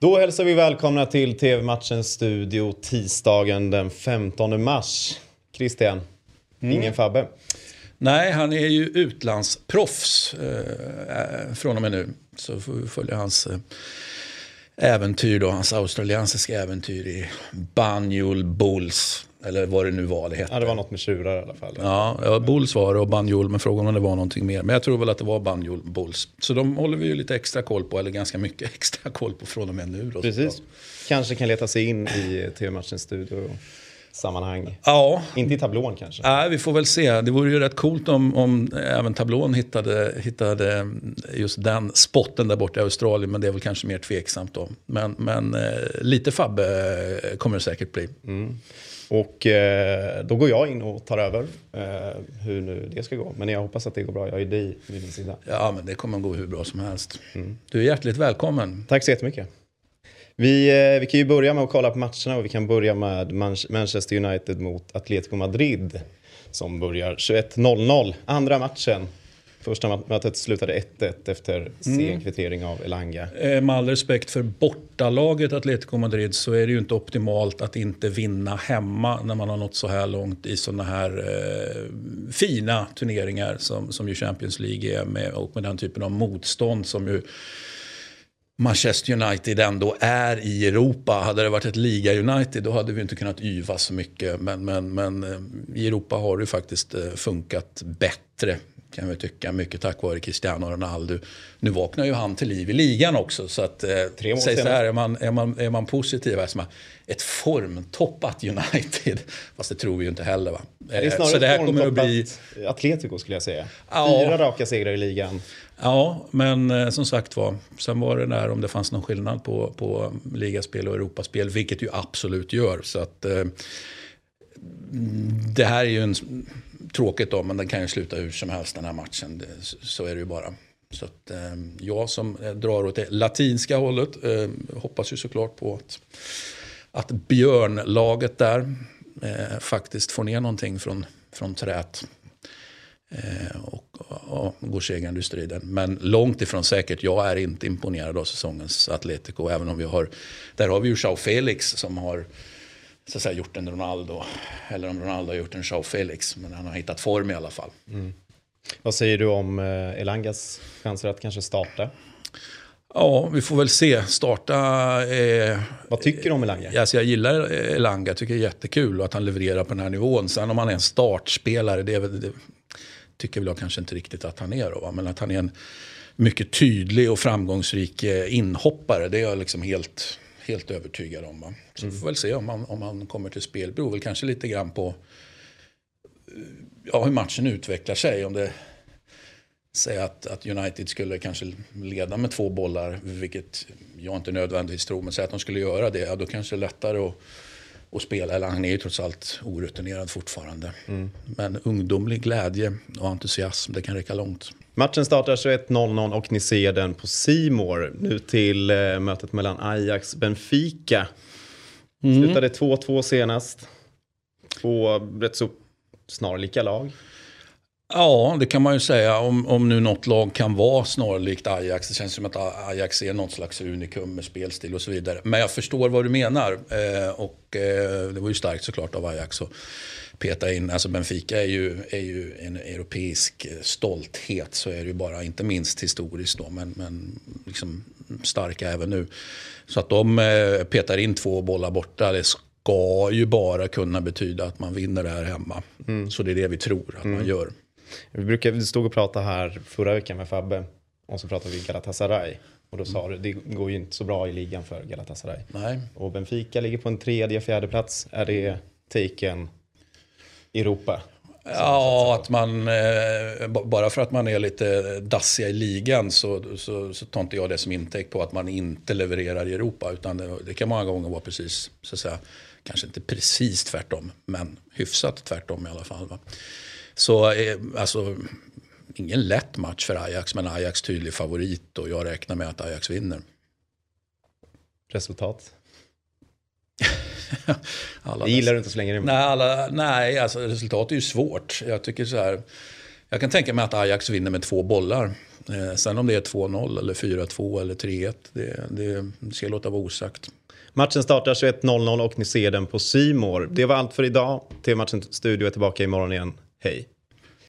Då hälsar vi välkomna till TV-matchens studio tisdagen den 15 mars. Christian, mm. ingen Fabbe. Nej, han är ju utlandsproffs eh, från och med nu. Så får vi följa hans eh, äventyr då, hans australiensiska äventyr i Banjul Bulls. Eller vad det nu var det hette. Ja, det var något med tjurar i alla fall. Ja, ja Bulls var det och Banjul, men frågan om det var någonting mer. Men jag tror väl att det var Banjul Bulls. Så de håller vi ju lite extra koll på, eller ganska mycket extra koll på från och med nu. Då, Precis. Kanske kan leta sig in i TV-matchens studio sammanhang. Ja. Inte i tablån kanske? Nej, vi får väl se. Det vore ju rätt coolt om, om även tablån hittade, hittade just den spotten där borta i Australien. Men det är väl kanske mer tveksamt då. Men, men eh, lite Fabbe eh, kommer det säkert bli. Mm. Och eh, då går jag in och tar över eh, hur nu det ska gå. Men jag hoppas att det går bra. Jag är dig vid min sida. Ja, men det kommer att gå hur bra som helst. Mm. Du är hjärtligt välkommen. Tack så jättemycket. Vi, eh, vi kan ju börja med att kolla på matcherna och vi kan börja med Manchester United mot Atletico Madrid som börjar 21.00. Andra matchen. Första mötet slutade 1-1 efter sen mm. kvittering av Elanga. Eh, med all respekt för bortalaget Atletico Madrid så är det ju inte optimalt att inte vinna hemma när man har nått så här långt i sådana här eh, fina turneringar som, som ju Champions League är med och med den typen av motstånd som ju Manchester United ändå är i Europa. Hade det varit ett liga-United då hade vi inte kunnat yva så mycket. Men, men, men eh, i Europa har det faktiskt eh, funkat bättre kan vi tycka. Mycket tack vare Cristiano Ronaldo. Nu vaknar ju han till liv i ligan också. Så att, eh, Tre säg så här, är man, är man, är man positiv, alltså ett formtoppat United. Fast det tror vi ju inte heller va. Det är snarare så det här kommer att bli... Atletico skulle jag säga. Ja. Fyra raka segrar i ligan. Ja, men eh, som sagt var, sen var det där om det fanns någon skillnad på, på ligaspel och Europaspel, vilket ju absolut gör. Så att eh, det här är ju en, tråkigt då, men den kan ju sluta hur som helst den här matchen. Det, så är det ju bara. Så att, eh, jag som eh, drar åt det latinska hållet eh, hoppas ju såklart på att, att björnlaget där eh, faktiskt får ner någonting från, från trät. Eh, och, och, och, går segrande ur striden. Men långt ifrån säkert. Jag är inte imponerad av säsongens Atletico. Även om vi har, där har vi ju Jao Felix som har så att säga, gjort en Ronaldo. Eller om Ronaldo har gjort en Jao Felix. Men han har hittat form i alla fall. Mm. Vad säger du om eh, Elangas chanser att kanske starta? Ja, vi får väl se. Starta... Eh, Vad tycker du om Elanga? Alltså jag gillar Elanga, tycker det är jättekul att han levererar på den här nivån. Sen om han är en startspelare, det, det tycker väl jag kanske inte riktigt att han är. Då? Men att han är en mycket tydlig och framgångsrik eh, inhoppare, det är jag liksom helt, helt övertygad om. Va? Så mm. vi får väl se om han, om han kommer till spel. Det beror väl kanske lite grann på ja, hur matchen utvecklar sig. Om det säger att, att United skulle kanske leda med två bollar, vilket jag inte nödvändigtvis tror, men säg att de skulle göra det, ja, då kanske det är lättare att, att spela. Eller han är ju trots allt orutinerad fortfarande. Mm. Men ungdomlig glädje och entusiasm, det kan räcka långt. Matchen startar 21.00 och ni ser den på Simor. Nu till eh, mötet mellan Ajax och Benfica. Mm. Slutade 2-2 senast. Två rätt så snarlika lag. Ja, det kan man ju säga. Om, om nu något lag kan vara snarlikt Ajax. Det känns som att Ajax är något slags unikum med spelstil och så vidare. Men jag förstår vad du menar. Eh, och eh, det var ju starkt såklart av Ajax att peta in. Alltså Benfica är ju, är ju en europeisk stolthet. Så är det ju bara, inte minst historiskt då. Men, men liksom starka även nu. Så att de eh, petar in två bollar borta. Det ska ju bara kunna betyda att man vinner det här hemma. Mm. Så det är det vi tror att mm. man gör. Vi, brukade, vi stod och pratade här förra veckan med Fabbe och så pratade vi Galatasaray. Och då sa du, det går ju inte så bra i ligan för Galatasaray. Nej. Och Benfica ligger på en tredje, fjärde plats. Är det taken Europa? Ja, att man, eh, bara för att man är lite dassiga i ligan så, så, så tar inte jag det som intäkt på att man inte levererar i Europa. Utan det, det kan många gånger vara precis, så att säga, kanske inte precis tvärtom, men hyfsat tvärtom i alla fall. Va? Så eh, alltså, ingen lätt match för Ajax, men Ajax tydlig favorit och jag räknar med att Ajax vinner. Resultat? det gillar du inte så länge Nej, alla, nej alltså, resultat är ju svårt. Jag tycker så här. Jag kan tänka mig att Ajax vinner med två bollar. Eh, sen om det är 2-0 eller 4-2 eller 3-1, det, det ska jag låta vara osagt. Matchen startar 21.00 och ni ser den på Simor. Det var allt för idag. TV-matchen Studio är tillbaka imorgon igen. Hej!